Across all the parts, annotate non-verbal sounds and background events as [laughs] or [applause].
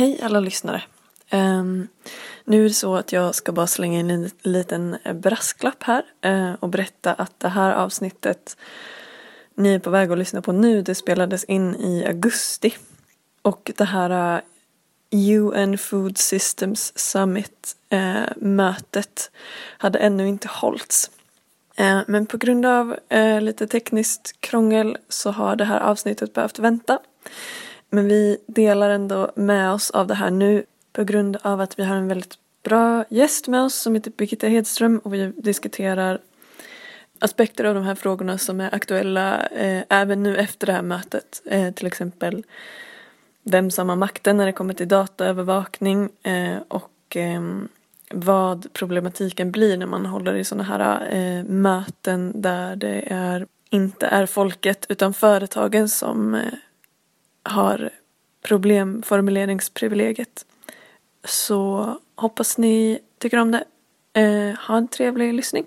Hej alla lyssnare. Um, nu är det så att jag ska bara slänga in en liten brasklapp här uh, och berätta att det här avsnittet ni är på väg att lyssna på nu det spelades in i augusti. Och det här eh, uh, UN Food Systems Summit uh, mötet hade ännu inte hållits. Men på grund av lite tekniskt krångel så har det här avsnittet behövt vänta. Men vi delar ändå med oss av det här nu på grund av att vi har en väldigt bra gäst med oss som heter Birgitta Hedström och vi diskuterar aspekter av de här frågorna som är aktuella eh, även nu efter det här mötet. Eh, till exempel vem som har makten när det kommer till dataövervakning eh, och ehm, vad problematiken blir när man håller i sådana här eh, möten där det är, inte är folket utan företagen som eh, har problemformuleringsprivilegiet. Så hoppas ni tycker om det. Eh, ha en trevlig lyssning.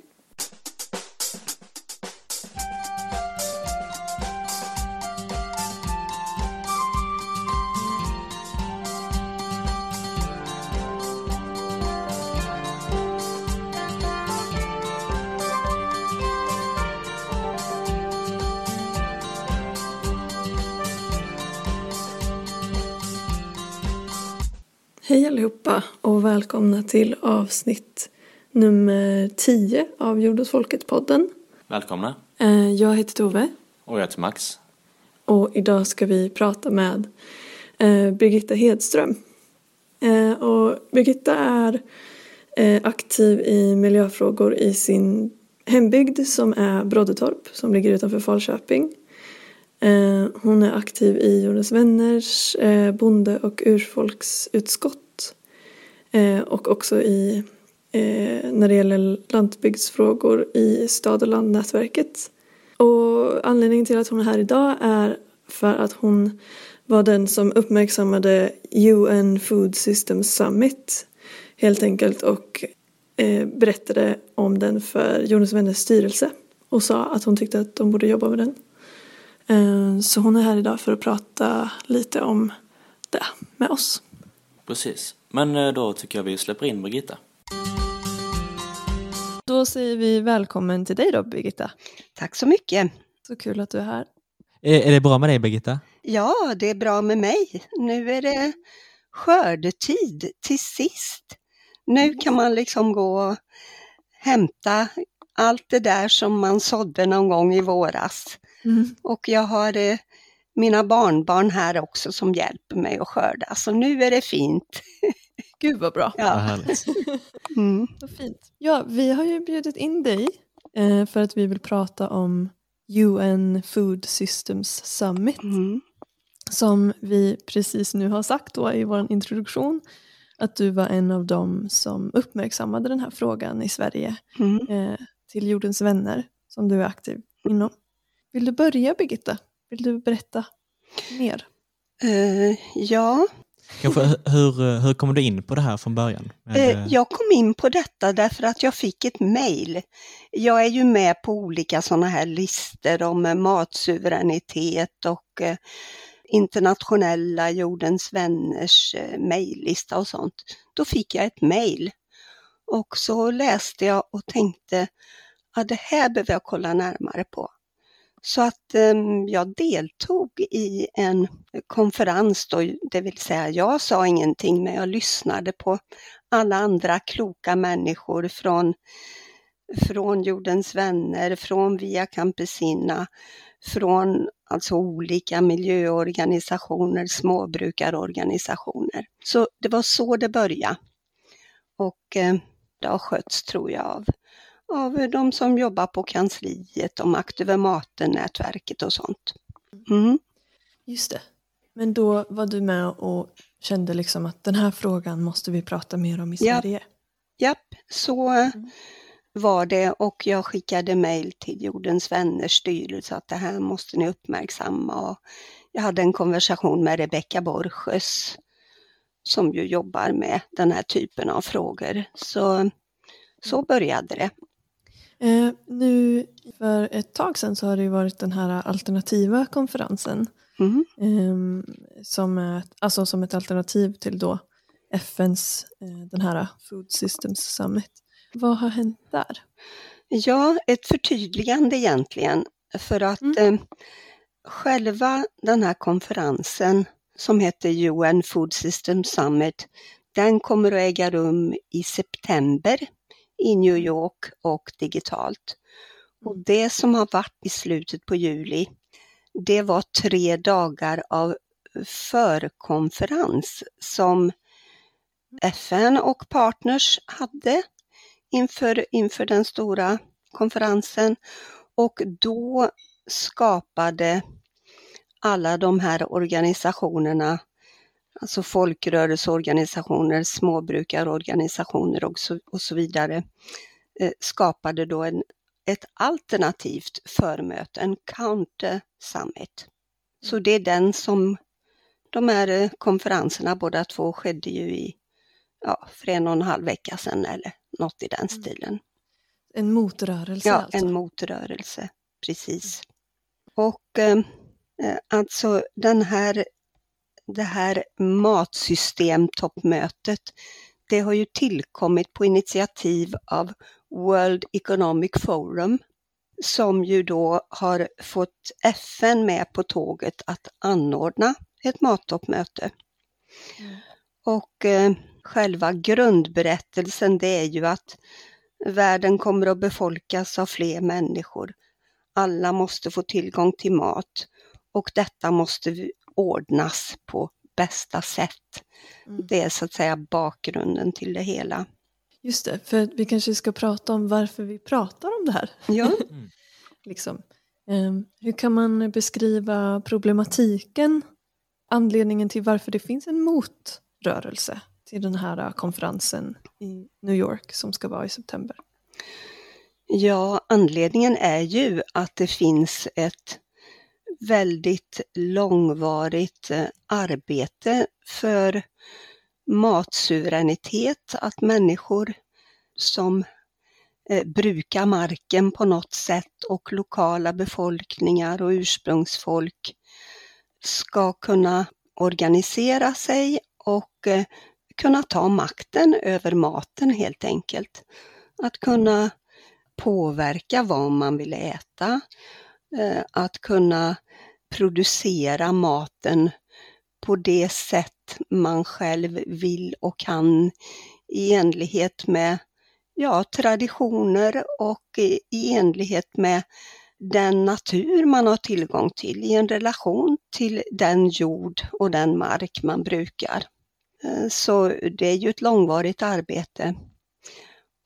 Hej allihopa och välkomna till avsnitt nummer 10 av Jordens folket-podden. Välkomna. Eh, jag heter Tove. Och jag heter Max. Och idag ska vi prata med eh, Birgitta Hedström. Eh, och Birgitta är aktiv i miljöfrågor i sin hembygd som är Broddetorp som ligger utanför Falköping. Hon är aktiv i Jordens vänners bonde och urfolksutskott Eh, och också i, eh, när det gäller lantbygdsfrågor i stad och landnätverket. Och anledningen till att hon är här idag är för att hon var den som uppmärksammade UN Food Systems Summit helt enkelt och eh, berättade om den för Jonas Vänners styrelse och sa att hon tyckte att de borde jobba med den. Eh, så hon är här idag för att prata lite om det med oss. Precis. Men eh, då tycker jag vi släpper in Birgitta. Då säger vi välkommen till dig då Birgitta. Tack så mycket. Så kul att du är här. Är, är det bra med dig Birgitta? Ja, det är bra med mig. Nu är det skördetid till sist. Nu kan man liksom gå och hämta allt det där som man sådde någon gång i våras. Mm. Och jag har eh, mina barnbarn här också som hjälper mig att skörda. Så nu är det fint. [laughs] Gud vad bra. Ja. [laughs] mm. Vad fint. Ja, vi har ju bjudit in dig eh, för att vi vill prata om UN Food Systems Summit. Mm. Som vi precis nu har sagt då i vår introduktion att du var en av dem som uppmärksammade den här frågan i Sverige mm. eh, till Jordens vänner som du är aktiv inom. Vill du börja Birgitta? Vill du berätta mer? Uh, ja. Kanske, hur, hur kom du in på det här från början? Med... Uh, jag kom in på detta därför att jag fick ett mejl. Jag är ju med på olika sådana här listor om matsuveränitet och internationella jordens vänners mejllista och sånt. Då fick jag ett mejl och så läste jag och tänkte att det här behöver jag kolla närmare på. Så att eh, jag deltog i en konferens då, det vill säga jag sa ingenting men jag lyssnade på alla andra kloka människor från, från Jordens vänner, från Via Campesina, från alltså olika miljöorganisationer, småbrukarorganisationer. Så det var så det började. Och eh, det har skötts tror jag av av de som jobbar på kansliet och Makt över maten-nätverket och sånt. Mm. Just det. Men då var du med och kände liksom att den här frågan måste vi prata mer om i Sverige? Japp, så mm. var det och jag skickade mejl till Jordens vänners styrelse att det här måste ni uppmärksamma. Och jag hade en konversation med Rebecka Borges som ju jobbar med den här typen av frågor. Så, så började det. Eh, nu för ett tag sedan så har det ju varit den här alternativa konferensen Mm. Ehm, som, alltså som ett alternativ till då FNs, eh, den här Food Systems Summit. Vad har hänt där? Ja, ett förtydligande egentligen. För att Mm. eh, själva den här konferensen som heter UN Food Systems Summit, den kommer att äga rum i september i New York och digitalt. Och det som har varit i slutet på juli, det var tre dagar av förkonferens som FN och partners hade inför, inför den stora konferensen. Och då skapade alla de här organisationerna, alltså folkrörelseorganisationer, småbrukarorganisationer och så, och så vidare, eh, skapade då en, ett alternativt förmöte, en counter summit. Så det är den som de här eh, konferenserna båda två skedde ju i, ja, för en och en halv vecka sedan eller något i den stilen. En motrörelse Ja, alltså? en motrörelse, precis. Och eh, eh, alltså den här, det här matsystemtoppmötet, det har ju tillkommit på initiativ av World Economic Forum som ju då har fått FN med på tåget att anordna ett mattoppmöte. Mm. Och eh, själva grundberättelsen det är ju att världen kommer att befolkas av fler människor. Alla måste få tillgång till mat och detta måste vi ordnas på bästa sätt. Mm. Det är så att säga bakgrunden till det hela. Just det, för vi kanske ska prata om varför vi pratar om det här. Ja, [laughs] Liksom. Ehm, hur kan man beskriva problematiken, anledningen till varför det finns en motrörelse till den här eh, konferensen i New York som ska vara i september? ja, anledningen är ju att det finns ett väldigt långvarigt eh, arbete för matsuveränitet, att människor som eh, brukar marken på något sätt och lokala befolkningar och ursprungsfolk ska kunna organisera sig och eh, kunna ta makten över maten helt enkelt. Att kunna påverka vad man vill äta, Eh, att kunna producera maten på det sätt man själv vill och kan i enlighet med ja, traditioner och i, enlighet med den natur man har tillgång till i en relation till den jord och den mark man brukar. Eh, så det är ju ett långvarigt arbete.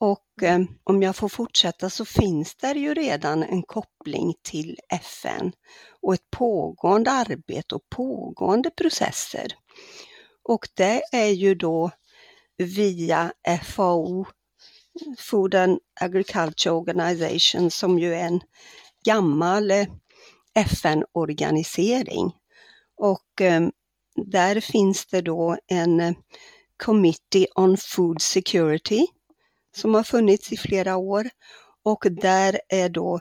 Och eh, om jag får fortsätta så finns det ju redan en koppling till FN och ett pågående arbete och pågående processer. Och det är ju då via FAO, Food and Agriculture Organization, som ju är en gammal eh, FN-organisering. Och eh, där finns det då en eh, Committee on Food Security som har funnits i flera år och där är då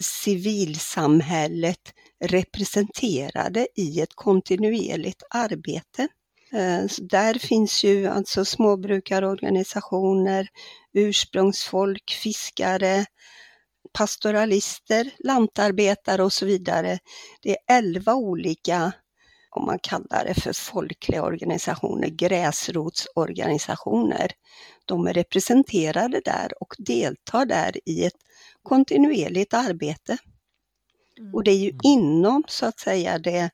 civilsamhället representerade i ett kontinuerligt arbete. Eh, så Där finns ju alltså småbrukarorganisationer, ursprungsfolk, fiskare, pastoralister, lantarbetare och så vidare. Det är elva olika, om man kallar det för folkliga organisationer, gräsrotsorganisationer. De är representerade där och deltar där i ett kontinuerligt arbete. Mm. Och det är ju inom så att säga det,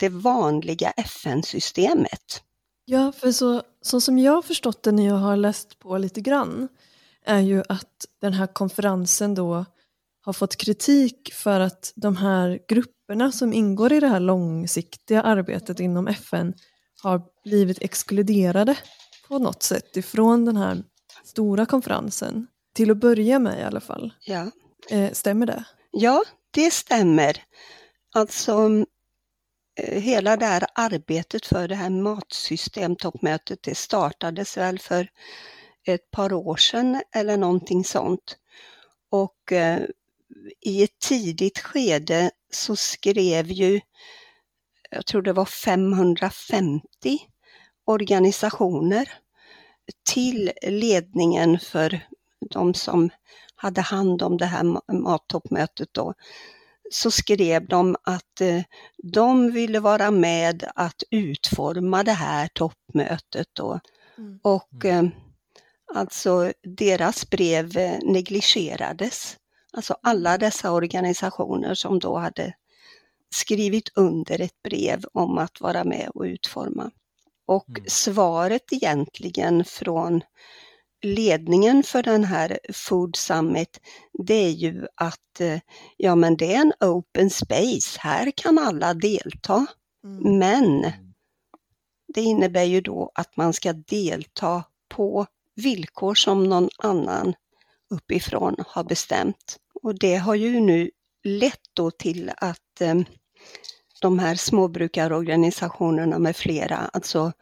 det vanliga FN-systemet. Ja, för så, så som jag har förstått det när jag har läst på lite grann är ju att den här konferensen då har fått kritik för att de här grupperna som ingår i det här långsiktiga arbetet inom FN har blivit exkluderade på något sätt ifrån den här stora konferensen. Till att börja med i alla fall. Ja. Eh, stämmer det? Ja, det stämmer. Alltså eh, hela det här arbetet för det här matsystemtoppmötet, det startades väl för ett par år sedan eller någonting sånt. Och eh, i ett tidigt skede så skrev ju jag tror det var 550 organisationer till ledningen för de som hade hand om det här mattoppmötet då, så skrev de att eh, de ville vara med att utforma det här toppmötet då. Mm. Och eh, alltså deras brev eh, negligerades. Alltså alla dessa organisationer som då hade skrivit under ett brev om att vara med och utforma. Och mm. svaret egentligen från ledningen för den här Food Summit, det är ju att eh, ja men det är en open space, här kan alla delta. Mm. Men mm. det innebär ju då att man ska delta på villkor som någon annan uppifrån har bestämt. Och det har ju nu lett då till att eh, de här småbrukarorganisationerna med flera alltså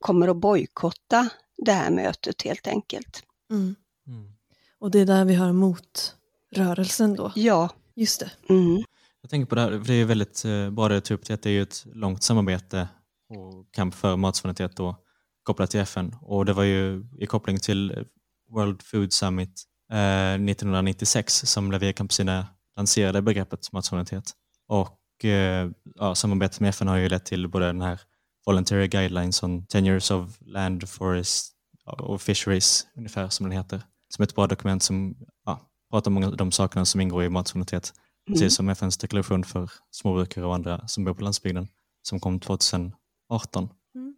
kommer att bojkotta det här mötet helt enkelt. Mm. Mm. Och det är där vi har motrörelsen då? Ja. Just det. Mm. Jag tänker på det här, för det är väldigt eh, bra det du upp till att det är ju ett långt samarbete och kamp för matsuveränitet då kopplat till FN och det var ju i koppling till World Food Summit eh, 1996 som Lavia Campesina lanserade begreppet matsuveränitet. Och eh, ja, samarbetet med FN har ju lett till både den här Voluntary Guidelines on Tenures of Land, Forest och Fisheries, ungefär som den heter. Som ett bra dokument som ja, pratar om många av de sakerna som ingår i matsuveränitet. Mm. Precis som FNs deklaration för småbrukare och andra som bor på landsbygden som kom 2018. Mm.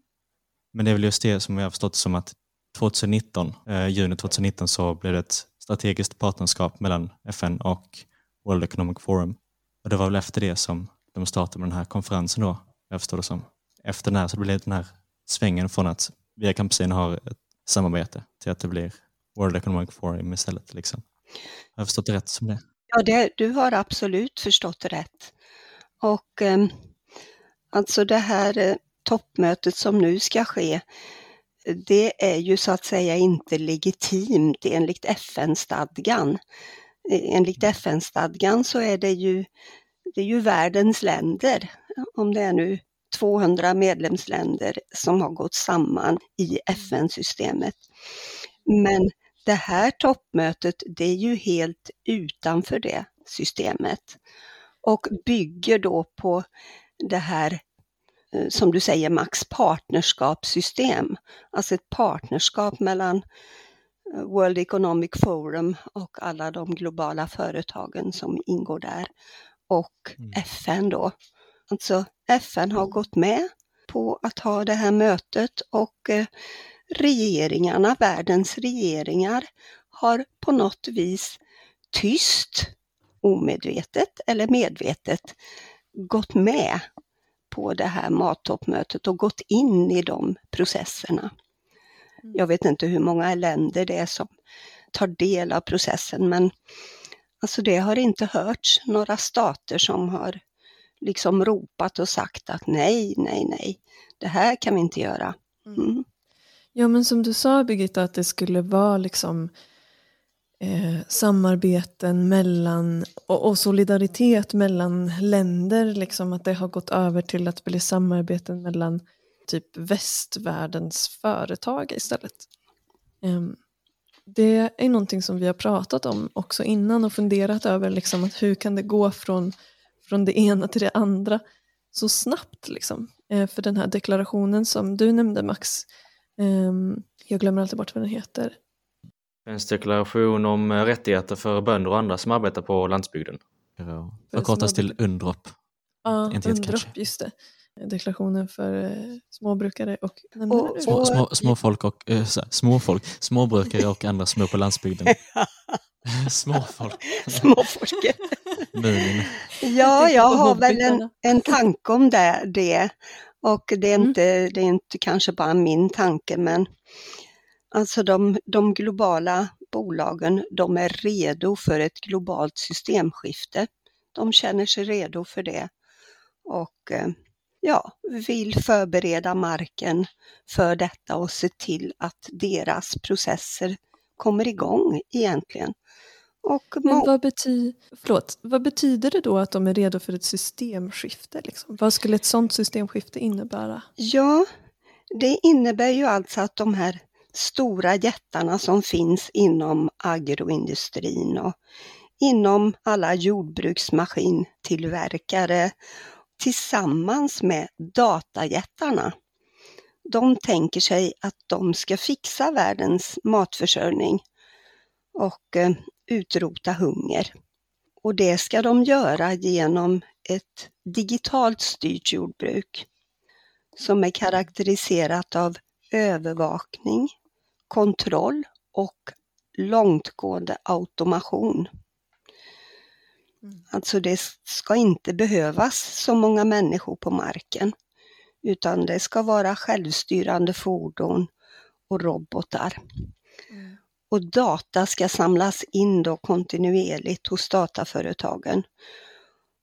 Men det är väl just det som vi har förstått som att 2019, eh, juni 2019 så blev det ett strategiskt partnerskap mellan FN och World Economic Forum. Och det var väl efter det som de startade med den här konferensen då, jag förstår det som. Efter den här så blev det den här svängen från att via campusin har ett samarbete till att det blir World Economic Forum istället. Liksom. Har jag förstått det rätt som det? Ja, det, du har absolut förstått rätt. Och eh, alltså det här eh, toppmötet som nu ska ske, det är ju så att säga inte legitimt enligt FN-stadgan. Enligt mm. FN-stadgan så är det ju, det är ju världens länder, om det är nu 200 medlemsländer som har gått samman i FN-systemet. Men det här toppmötet, det är ju helt utanför det systemet och bygger då på det här eh, som du säger Max, partnerskapssystem. Alltså ett partnerskap mellan eh, World Economic Forum och alla de globala företagen som ingår där och mm. FN då. Alltså FN har gått med på att ha det här mötet och eh, regeringarna, världens regeringar, har på något vis tyst, omedvetet eller medvetet gått med på det här mattoppmötet och gått in i de processerna. Mm. Jag vet inte hur många länder det är som tar del av processen men alltså det har inte hörts några stater som har liksom ropat och sagt att nej, nej, nej, det här kan vi inte göra. Mm. mm. Ja men som du sa Birgitta att det skulle vara liksom eh, samarbeten mellan och, och, solidaritet mellan länder, liksom att det har gått över till att bli samarbeten mellan typ västvärldens företag istället. Eh, det är någonting som vi har pratat om också innan och funderat över liksom att hur kan det gå från från det ena till det andra så snabbt. Liksom. Eh, för den här deklarationen som du nämnde Max, eh, jag glömmer alltid bort vad den heter. FNs deklaration om eh, rättigheter för bönder och andra som arbetar på landsbygden. Förkortas till UNDROP. Ja, UNDROP, just det. Deklarationen för eh, småbrukare och, och, små, små, småfolk och äh, småfolk, småbrukare och andra små på landsbygden. [laughs] Småfolk. Småfolket. ja, jag har väl en, en tanke om det, det. Och det är, mm. inte, det är inte kanske bara min tanke, men alltså de, de globala bolagen, de är redo för ett globalt systemskifte. De känner sig redo för det och eh, ja, vill förbereda marken för detta och se till att deras processer kommer igång egentligen. Men vad, bety förlåt, vad betyder det då att de är redo för ett systemskifte? Liksom? Vad skulle ett sådant systemskifte innebära? Ja, det innebär ju alltså att de här stora jättarna som finns inom agroindustrin och inom alla jordbruksmaskintillverkare tillsammans med datajättarna. De tänker sig att de ska fixa världens matförsörjning och eh, utrota hunger. Och det ska de göra genom ett digitalt styrt jordbruk som är karaktäriserat av övervakning, kontroll och långtgående automation. Mm. Alltså det ska inte behövas så många människor på marken utan det ska vara självstyrande fordon och robotar. Och data ska samlas in då kontinuerligt hos dataföretagen.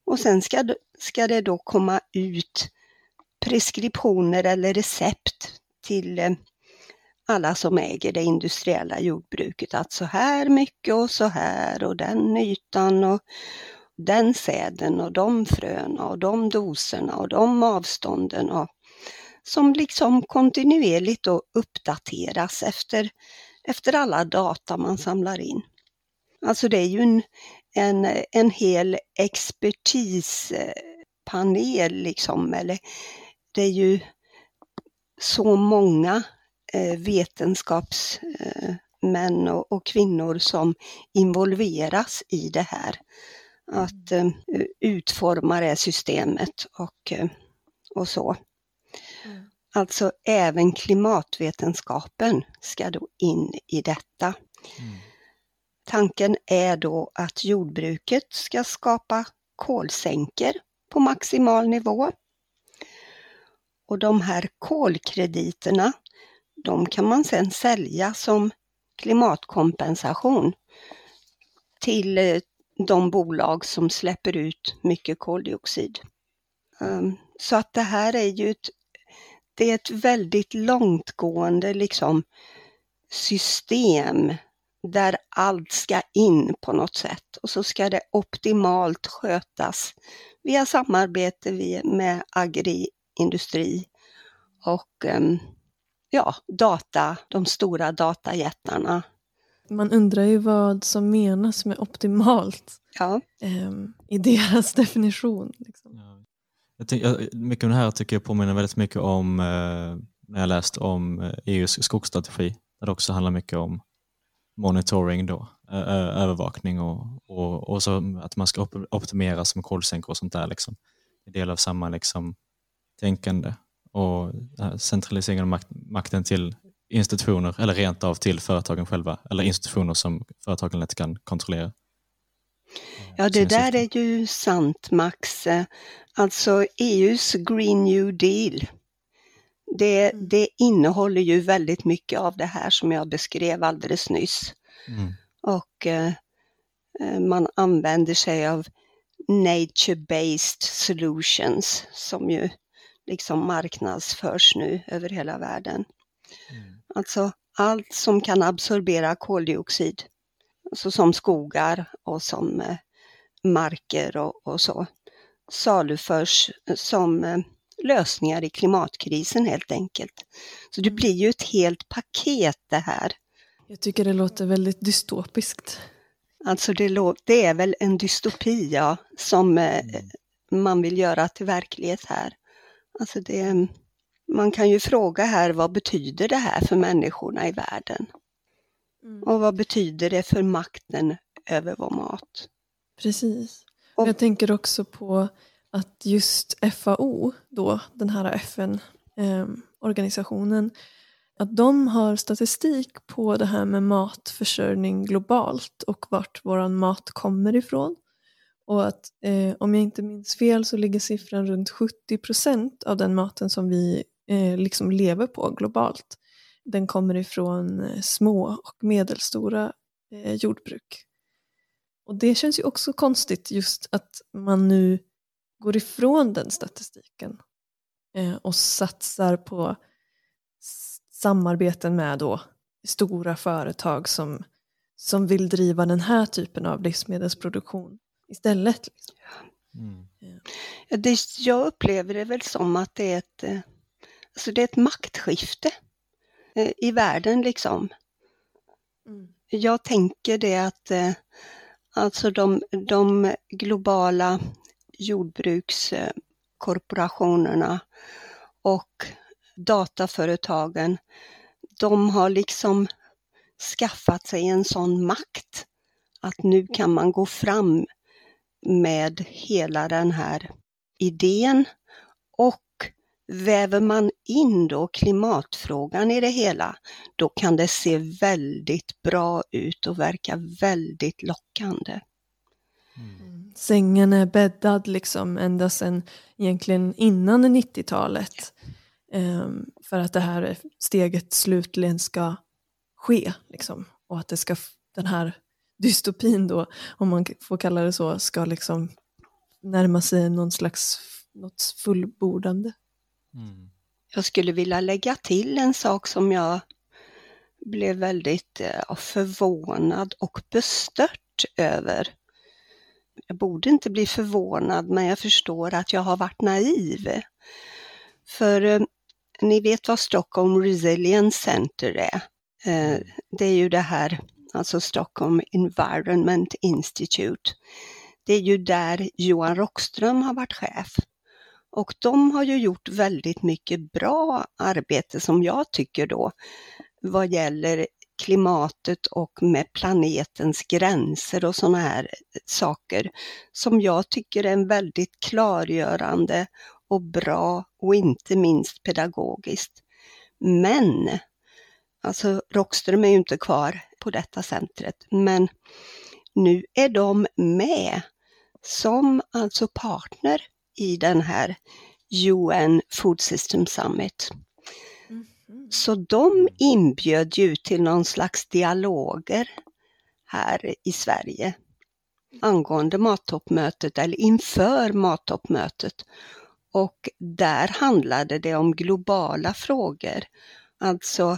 Och sen ska, ska det då komma ut preskriptioner eller recept till eh, alla som äger det industriella jordbruket. Att så här mycket och så här och den ytan och den säden och de fröna och de doserna och de avstånden. Och, som liksom kontinuerligt då uppdateras efter, efter alla data man samlar in. Alltså det är ju en, en, en hel expertispanel liksom, eller det är ju så många vetenskapsmän och, och kvinnor som involveras i det här. Att eh, utforma det systemet och, eh, och så. Mm. Alltså även klimatvetenskapen ska då in i detta. Mm. Tanken är då att jordbruket ska skapa kolsänkor på maximal nivå. Och de här kolkrediterna, de kan man sedan sälja som klimatkompensation till eh, de bolag som släpper ut mycket koldioxid. Ehm, så att det här är ju ett, det är ett väldigt långtgående liksom system där allt ska in på något sätt och så ska det optimalt skötas via samarbete med agriindustri och ehm, ja, data, de stora datajättarna. Man undrar ju vad som menas med optimalt Ja, ehm, i deras [laughs] definition. Liksom. Ja. Jag tänk, jag, mycket av det här tycker jag påminner väldigt mycket om eh, när jag läst om eh, EUs skogsstrategi. Där det också handlar mycket om monitoring då, eh, eh, övervakning och, och, och så att man ska op- optimera som kolsänkor och sånt där. Liksom. Det är del av samma liksom, tänkande och eh, centraliseringen av makt, makten till institutioner eller rent av till företagen själva eller institutioner som företagen lätt kan kontrollera. ja det där är ju sant Max. Alltså EUs Green New Deal. Det, Mm. det innehåller ju väldigt mycket av det här som jag beskrev alldeles nyss. Mm. och eh, eh, man använder sig av nature-based solutions som ju liksom marknadsförs nu över hela världen. Mm. Alltså allt som kan absorbera koldioxid, så som skogar och som eh, marker och, och så, saluförs som eh, lösningar i klimatkrisen helt enkelt. Så det Mm. blir ju ett helt paket det här. Jag tycker det låter väldigt dystopiskt. Alltså det, det är väl en dystopi ja, som eh, Mm. man vill göra till verklighet här. Alltså det, man kan ju fråga här vad betyder det här för människorna i världen? Mm. Och vad betyder det för makten över vår mat? Precis. Och- Jag tänker också på att just FAO, då, den här FN-organisationen, att de har statistik på det här med matförsörjning globalt och vart vår mat kommer ifrån. Och att eh, om jag inte minns fel så ligger siffran runt 70 procent av den maten som vi eh, liksom lever på globalt. Den kommer ifrån eh, små och medelstora eh, jordbruk. Och det känns ju också konstigt just att man nu går ifrån den statistiken eh, och satsar på samarbeten med då stora företag som, som vill driva den här typen av livsmedelsproduktion istället. Liksom. Mm. Ja. Det, jag upplever det väl som att det är ett, eh, alltså det är ett maktskifte eh, i världen liksom. Mm. Jag tänker det att eh, alltså de, de globala jordbrukskorporationerna och dataföretagen, de har liksom skaffat sig en sån makt att nu kan man gå fram med hela den här idén och väver man in då klimatfrågan i det hela, då kan det se väldigt bra ut och verka väldigt lockande. Mm. Sängen är bäddad liksom ända sedan egentligen innan 90-talet. Um, ehm, för att det här steget slutligen ska ske. Liksom. Och att det ska, den här dystopin då, om man får kalla det så, ska liksom närma sig någon slags något fullbordande. Mm. Jag skulle vilja lägga till en sak som jag blev väldigt eh, förvånad och bestört över. Jag borde inte bli förvånad, men jag förstår att jag har varit naiv. För eh, ni vet vad Stockholm Resilience Center är. Eh, det är ju det här, alltså Stockholm Environment Institute. Det är ju där Johan Rockström har varit chef. Och de har ju gjort väldigt mycket bra arbete som jag tycker då vad gäller klimatet och med planetens gränser och sådana här saker som jag tycker är en väldigt klargörande och bra och inte minst pedagogiskt. Men Alltså Rockström är ju inte kvar på detta centret, men nu är de med som alltså partner i den här UN Food System Summit. Mm Så de inbjöd ju till någon slags dialoger här i Sverige angående mattoppmötet eller inför mattoppmötet. Och där handlade det om globala frågor, alltså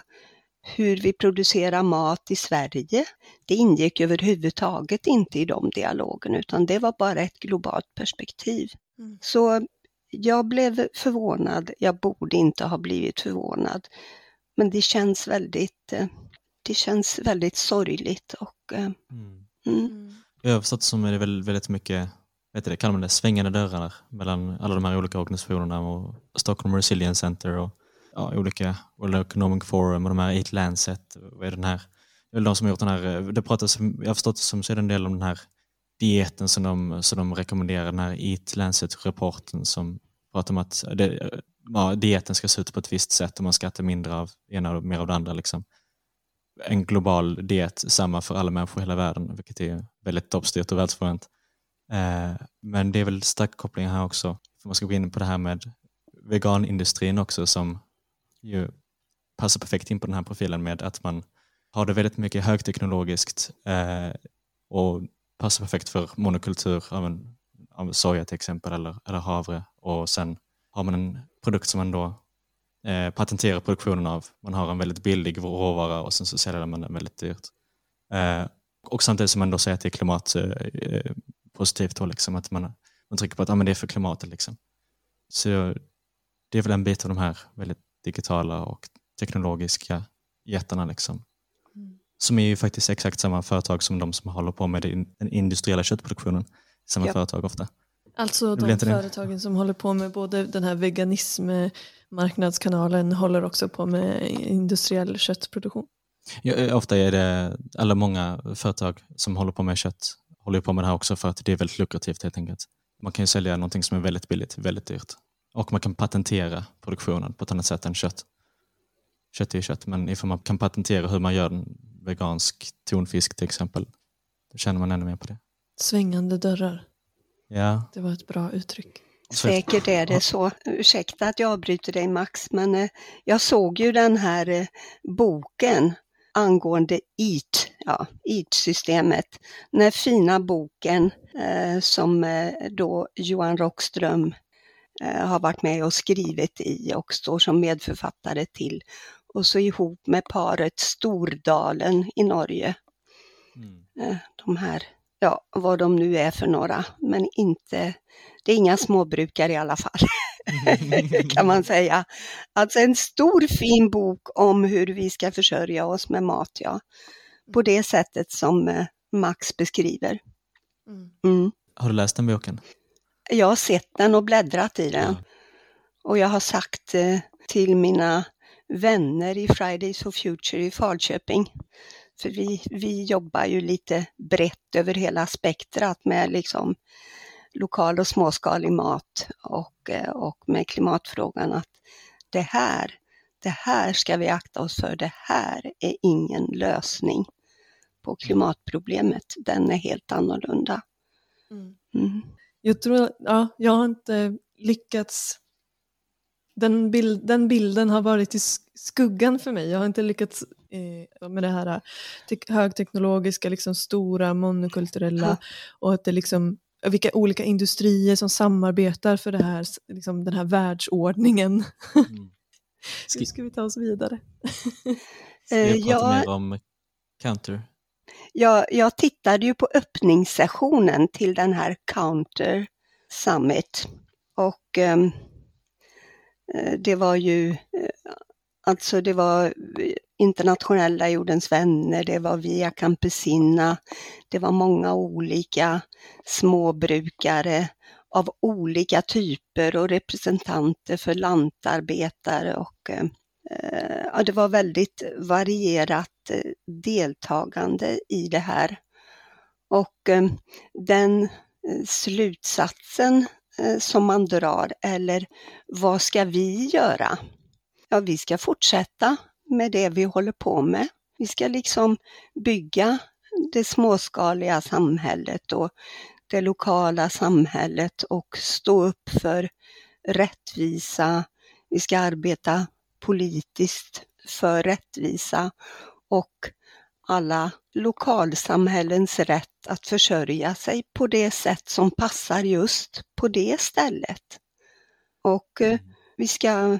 hur vi producerar mat i Sverige. Det ingick överhuvudtaget inte i de dialogerna utan det var bara ett globalt perspektiv. Mm. Så jag blev förvånad. Jag borde inte ha blivit förvånad. Men det känns väldigt, eh, det känns väldigt sorgligt. Och, eh, mm. Mm. Översatt som är det väldigt, väldigt mycket vet det, kallar man det, svängande dörrar mellan alla de här olika organisationerna och Stockholm Resilience Center och ja, olika World Economic Forum och de här EAT-Lancet, Vad är den här? Det är de som har gjort den här, eh, det pratas, jag har förstått det som så är det en del om den här dieten som de, som de rekommenderar, den här Eat Lancet-rapporten som pratar om att det, ja, dieten ska se ut på ett visst sätt och man ska äta mindre av ena och mer av det andra. Liksom. En global diet, samma för alla människor i hela världen, vilket är väldigt toppstyrt och världsfrånvänt. Eh, men det är väl stark kopplingar här också. För man ska gå in på det här med veganindustrin också som ju passar perfekt in på den här profilen med att man har det väldigt mycket högteknologiskt eh, och passar perfekt för monokultur av, en, av soja till exempel eller, eller havre och sen har man en produkt som man då eh, patenterar produktionen av. Man har en väldigt billig råvara och sen så säljer man den väldigt dyrt. Eh, och samtidigt som man då säger att det är klimatpositivt, eh, eh liksom, att man, man trycker på att ah, men det är för klimatet. Liksom. Så det är väl en bit av de här väldigt digitala och teknologiska jättarna. Liksom. Mm. Som är ju faktiskt exakt samma företag som de som håller på med den industriella köttproduktionen. Samma ja. företag ofta. Alltså de företagen det? som håller på med både den här veganism marknadskanalen håller också på med industriell köttproduktion? Ja, eh, ofta är det, eller många företag som håller på med kött håller på med det här också för att det är väldigt lukrativt helt enkelt. Man kan ju sälja någonting som är väldigt billigt, väldigt dyrt. Och man kan patentera produktionen på ett annat sätt än kött. Kött är kött, men ifall man kan patentera hur man gör en vegansk tonfisk till exempel, då känner man ännu mer på det. Svängande dörrar. Ja. Det var ett bra uttryck. Säkert är det så. Ursäkta att jag avbryter dig Max, men eh, jag såg ju den här eh, boken angående EAT, ja, EAT-systemet. Den här fina boken eh, som då Johan Rockström har varit med och skrivit i och står som medförfattare till. Och så ihop med paret Stordalen i Norge. Mm. Eh, de här, ja vad de nu är för några, men inte, det är inga småbrukare i alla fall. [laughs] kan man säga. Alltså en stor fin bok om hur vi ska försörja oss med mat, ja. På det sättet som eh, Max beskriver. Mm. mm. Har du läst den boken? Jag har sett den och bläddrat i den. Ja. Och jag har sagt eh, till mina vänner i Fridays for Future i Falköping, för vi, vi jobbar ju lite brett över hela spektrat med liksom lokal och småskalig mat och, eh, och med klimatfrågan att det här, det här ska vi akta oss för, det här är ingen lösning på klimatproblemet, den är helt annorlunda. Mm. Jag tror, ja, jag har inte lyckats den, bild, den bilden har varit i skuggan för mig. Jag har inte lyckats eh, med det här högteknologiska, liksom stora, monokulturella ja. och att det liksom vilka olika industrier som samarbetar för det här, liksom den här världsordningen. Mm. [laughs] Hur ska vi ta oss vidare? Ska vi prata jag, mer om Counter? Jag, jag tittade ju på öppningssessionen till den här Counter Summit och ehm, eh, det var ju, eh, alltså det var eh, internationella jordens vänner, det var Via Campesina, det var många olika småbrukare av olika typer och representanter för lantarbetare och eh, ja, det var väldigt varierat. Eh, deltagande i det här. Och eh, den eh, slutsatsen som man drar, eller vad ska vi göra? Ja, vi ska fortsätta med det vi håller på med. Vi ska liksom bygga det småskaliga samhället och det lokala samhället och stå upp för rättvisa. Vi ska arbeta politiskt för rättvisa och alla lokalsamhällens rätt att försörja sig på det sätt som passar just på det stället. Och eh, vi ska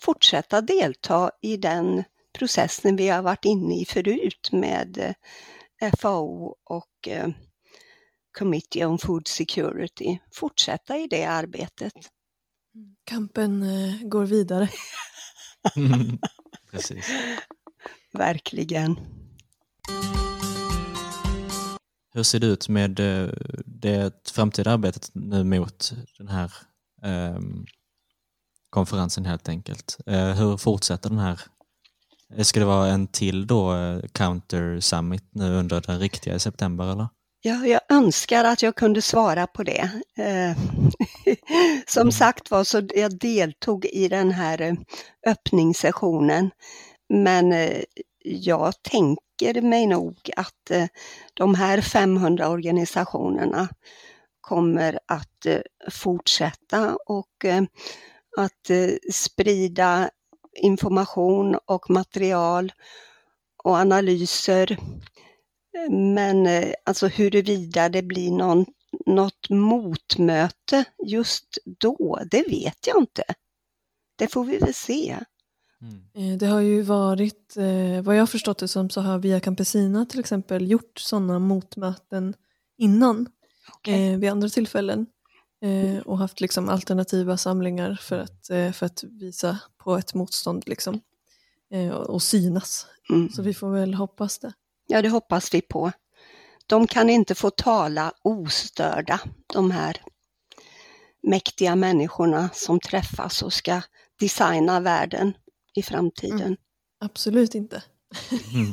fortsätta delta i den processen vi har varit inne i förut med eh, FAO och eh, Committee on Food Security. Fortsätta i det arbetet. Kampen eh, går vidare. [laughs] Precis. Verkligen. Hur ser det ut med det framtida arbetet nu mot den här um, konferensen helt enkelt. Eh, hur fortsätter den här? Eh, ska det vara en till då, eh, Counter Summit nu under den riktiga i september eller? Ja, jag önskar att jag kunde svara på det. [laughs] Som mm. sagt var så jag deltog i den här öppningssessionen. Men eh, jag tänker mig nog att eh, de här 500 organisationerna kommer att eh, fortsätta och att sprida information och material och analyser. Men alltså huruvida det blir någon, något motmöte just då, det vet jag inte. Det får vi väl se. Mm. Eh, det har ju varit, vad jag har förstått det som, så har Via Campesina till exempel gjort sådana motmöten innan okay. vid andra tillfällen. Eh, och haft liksom alternativa samlingar för att, eh, för att visa på ett motstånd liksom, eh, och synas. Mm. Så vi får väl hoppas det. Ja, det hoppas vi på. De kan inte få tala ostörda, de här mäktiga människorna som träffas och ska designa världen i framtiden. Mm. Absolut inte. mm.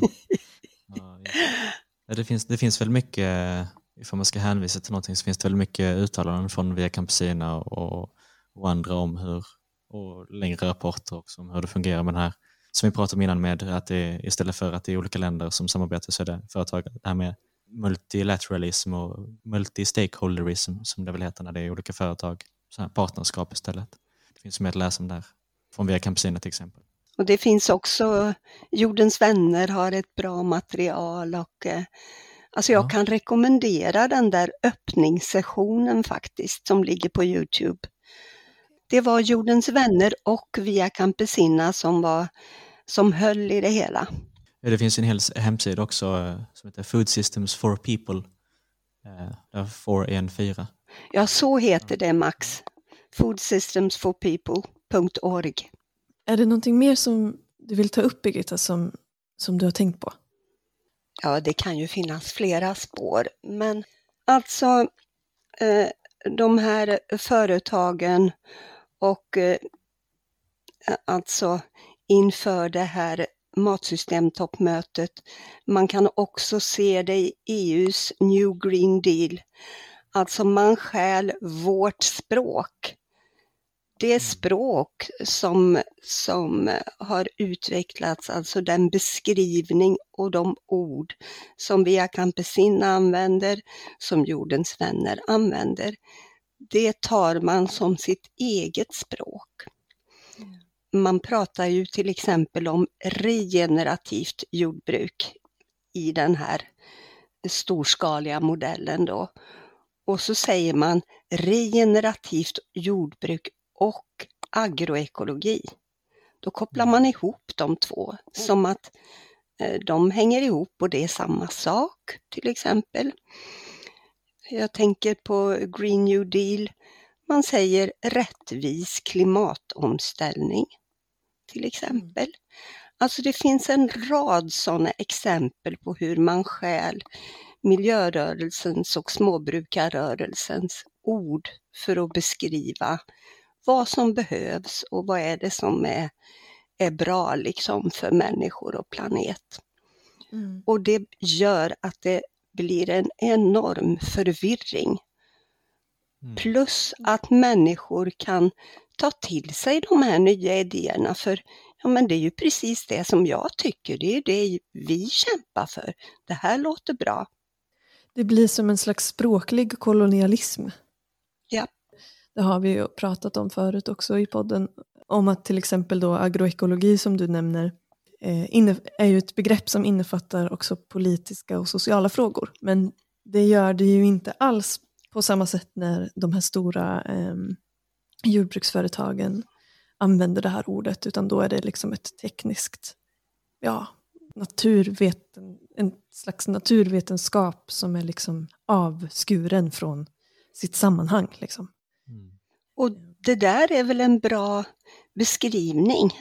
ja, det, finns, det finns väl mycket ifall man ska hänvisa till någonting så finns det väldigt mycket uttalanden från Via Campesina och, och andra om hur, och längre rapporter också om hur det fungerar med den här, som vi pratade om innan med att det istället för att det är olika länder som samarbetar så är det företag, det här med multilateralism och multi-stakeholderism som det väl heter när det är olika företag, så här partnerskap istället. Det finns mer att läsa om där, från Via Campesina till exempel. Och det finns också, Jordens vänner har ett bra material och eh, Alltså jag ja. kan rekommendera den där öppningssessionen faktiskt som ligger på Youtube. Det var Jordens vänner och Via Campesina som, var, som höll i det hela. Det finns en hel hemsida också eh, som heter Food Systems for People. Eh, där får en fyra. Ja, så heter det Max. Foodsystemsforpeople.org. Är det någonting mer som du vill ta upp Birgitta som, som du har tänkt på? Ja, det kan ju finnas flera spår, men alltså eh, de här företagen och eh, alltså inför det här matsystemtoppmötet. Man kan också se det i EUs New Green Deal. Alltså man stjäl vårt språk. Det Mm. språk som, som har utvecklats, alltså den beskrivning och de ord som Via Campesina använder, som Jordens vänner använder. Det tar man som sitt eget språk. Man pratar ju till exempel om regenerativt jordbruk i den här storskaliga modellen då. Och så säger man regenerativt jordbruk och agroekologi. Då kopplar man ihop de två som att eh, de hänger ihop och det är samma sak till exempel. Jag tänker på Green New Deal. Man säger rättvis klimatomställning till exempel. Alltså det finns en rad sådana exempel på hur man stjäl miljörörelsens och småbrukarrörelsens ord för att beskriva vad som behövs och vad är det som är, är bra liksom för människor och planet. Mm. Och det gör att det blir en enorm förvirring. Mm. Plus att människor kan ta till sig de här nya idéerna för ja, men det är ju precis det som jag tycker, det är det vi kämpar för. Det här låter bra. Det blir som en slags språklig kolonialism. Ja. Det har vi ju pratat om förut också i podden. Om att till exempel då agroekologi som du nämner eh, är ju ett begrepp som innefattar också politiska och sociala frågor. Men det gör det ju inte alls på samma sätt när de här stora eh, jordbruksföretagen använder det här ordet utan då är det liksom ett tekniskt, ja, naturveten, en slags naturvetenskap som är liksom avskuren från sitt sammanhang. Liksom. Och det där är väl en bra beskrivning.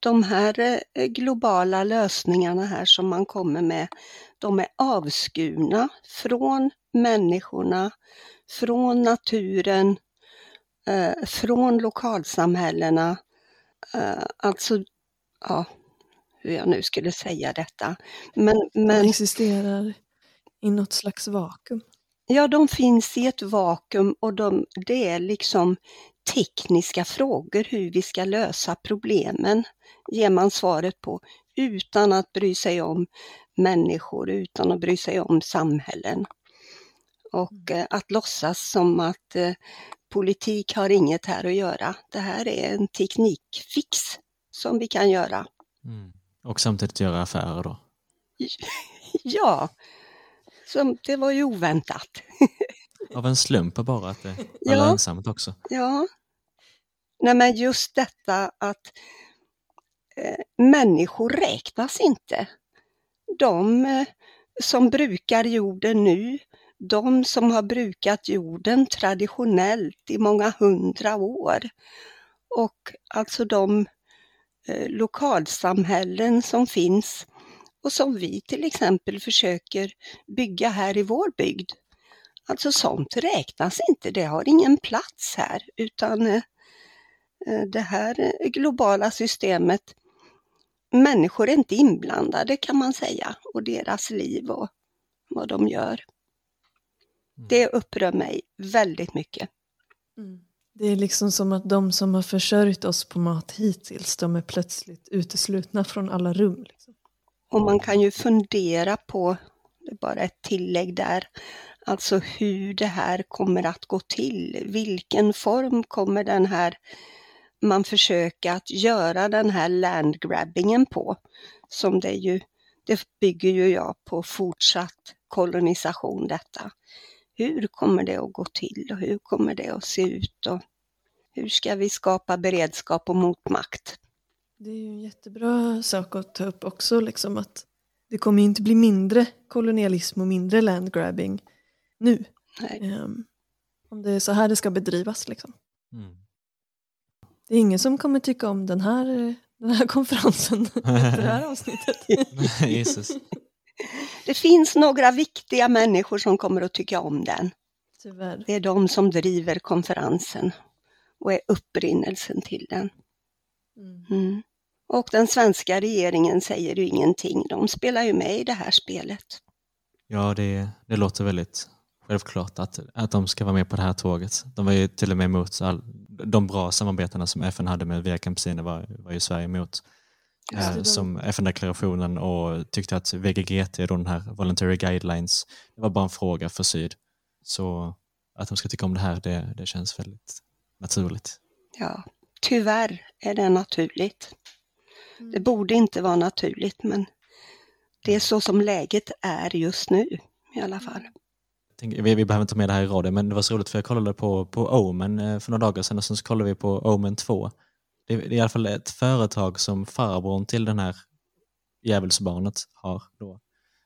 De här eh, globala lösningarna här som man kommer med, de är avskurna från människorna, från naturen, eh, från lokalsamhällena. Eh, alltså, ja, hur jag nu skulle säga detta. Men, De men existerar i något slags vakuum. Ja, de finns i ett vakuum och de, det är liksom tekniska frågor hur vi ska lösa problemen, ger man svaret på, utan att bry sig om människor, utan att bry sig om samhällen. Och eh, att låtsas som att eh, politik har inget här att göra. Det här är en teknikfix som vi kan göra. Mm. Och samtidigt göra affärer då. [laughs] Ja, som, det var ju oväntat. Av en slump bara att det var Ja. lönsamt också. Ja. Nej men just detta att eh, människor räknas inte. De eh, som brukar jorden nu, de som har brukat jorden traditionellt i många hundra år. Och alltså de eh, lokalsamhällen som finns och som vi till exempel försöker bygga här i vår bygd. Alltså sånt räknas inte, det har ingen plats här utan eh, det här eh, globala systemet, människor är inte inblandade kan man säga och deras liv och vad de gör. Det upprör mig väldigt mycket. Det är liksom som att de som har försörjt oss på mat hittills, de är plötsligt uteslutna från alla rum. Liksom. Och man kan ju fundera på, det är bara ett tillägg där, alltså hur det här kommer att gå till. Vilken form kommer den här, man försöka att göra den här landgrabbingen på? Som det ju, det bygger ju jag på fortsatt kolonisation detta. Hur kommer det att gå till och hur kommer det att se ut och hur ska vi skapa beredskap och motmakt? Det är ju en jättebra sak att ta upp också, liksom att det kommer ju inte bli mindre kolonialism och mindre landgrabbing nu. Nej. Ehm, om det är så här det ska bedrivas liksom. Mm. Det är ingen som kommer tycka om den här, den här [laughs] konferensen efter det här avsnittet. Jesus. Det finns några viktiga människor som kommer att tycka om den. Tyvärr. Det är de som driver konferensen och är upprinnelsen till den. Mm. Mm. Och den svenska regeringen säger ju ingenting. De spelar ju med i det här spelet. Ja, det, det låter väldigt självklart att, att de ska vara med på det här tåget. De var ju till och med emot all, de bra samarbetena som FN hade med Via Campesina var, var ju Sverige emot. Eh, som FN-deklarationen och tyckte att VGGT, då den här Voluntary Guidelines, det var bara en fråga för syd. Så att de ska tycka om det här, det, det känns väldigt naturligt. Ja, tyvärr är det naturligt. Det borde inte vara naturligt men det är så som läget är just nu i alla fall. Tänk, vi, vi behöver inte ta med det här i radio, men det var så roligt för jag kollade på, på Omen eh, för några dagar sedan och sen så kollade vi på Omen 2. Det, det är i alla fall ett företag som farbrorn till den här djävulsbarnet har. Då.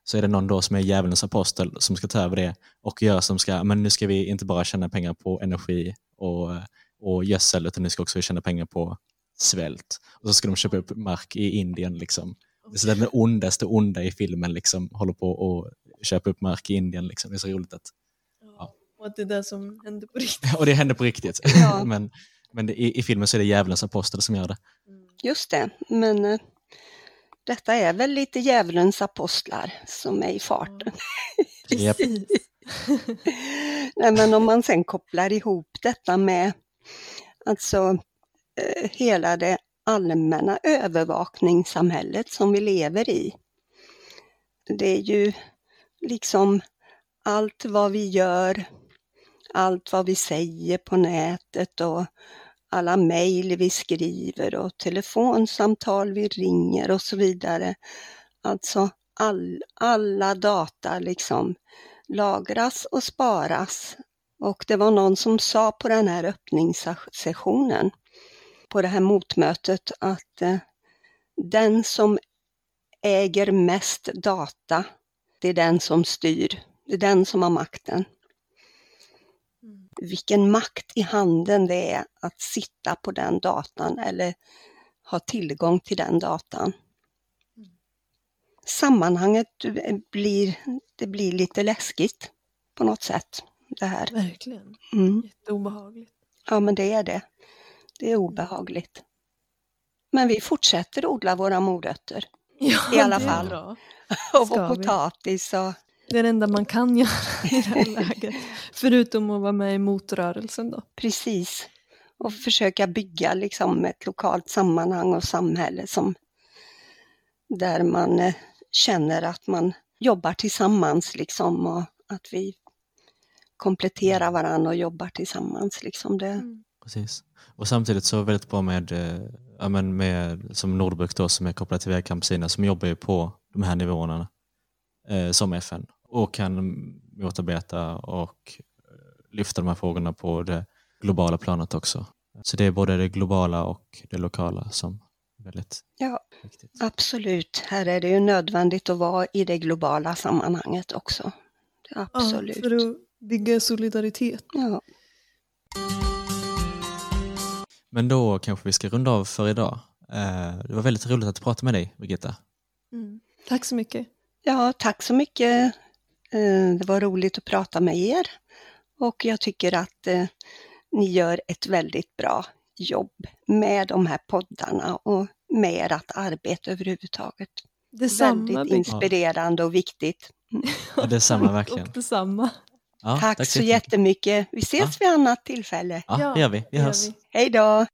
Så är det någon då som är djävulens apostel som ska ta över det och göra som ska, men nu ska vi inte bara tjäna pengar på energi och, och gödsel utan nu ska också tjäna pengar på svält. Och så ska de köpa upp mark i Indien liksom. Så den ondaste onda i filmen liksom håller på att köpa upp mark i Indien. Liksom. Det är så roligt att Ja. Och att det är det som händer på riktigt. [laughs] och det händer på riktigt. [laughs] Ja. [laughs] men men det, i, i filmen så är det djävulens apostel som gör det. Just det, men eh, detta är väl lite djävulens apostlar som är i farten. Precis. Nej, men om man sen kopplar ihop detta med alltså eh, hela det allmänna övervakningssamhället som vi lever i. Det är ju liksom allt vad vi gör, allt vad vi säger på nätet och alla mejl vi skriver och telefonsamtal vi ringer och så vidare. Alltså all, alla data liksom lagras och sparas. Och det var någon som sa på den här öppningssessionen, på det här motmötet, att eh, den som äger mest data, det är den som styr. Det är den som har makten. Mm. Vilken makt i handen det är att sitta på den datan eller ha tillgång till den datan. Sammanhanget eh, blir, det blir lite läskigt på något sätt. Det här. Verkligen. Mm. Jätteobehagligt. Ja, men det är det. Det är obehagligt. Men vi fortsätter odla våra morötter [laughs] Ja, I alla fall. Bra. [laughs] och vår potatis och Det är det enda man kan göra i det här [laughs] läget. Förutom att vara med i motrörelsen då. precis. Och försöka bygga liksom ett lokalt sammanhang och samhälle som där man eh, känner att man jobbar tillsammans liksom och att vi kompletterar varandra och jobbar tillsammans. Liksom det. Precis. Och samtidigt så väldigt bra med, eh, ja, men med som Nordbruk då som är kopplat till Via Campesina som jobbar ju på de här nivåerna eh, som FN och kan motarbeta och eh, lyfta de här frågorna på det globala planet också. Så det är både det globala och det lokala som är väldigt Ja, viktigt. absolut. Här är det ju nödvändigt att vara i det globala sammanhanget också. Absolut. Ja, för att bygga solidaritet. Ja. Men då kanske vi ska runda av för idag. Eh, Det var väldigt roligt att prata med dig, Birgitta. Mm. Tack så mycket. Ja, tack så mycket. Eh, Det var roligt att prata med er och jag tycker att eh, ni gör ett väldigt bra jobb med de här poddarna och med ert arbete överhuvudtaget. Detsamma. väldigt inspirerande och viktigt. Ja, detsamma [laughs] verkligen. Och detsamma. Ja, tack, så jättemycket. Vi ses vid annat tillfälle. Ja, Ja, det gör vi. Vi hörs. Hej då!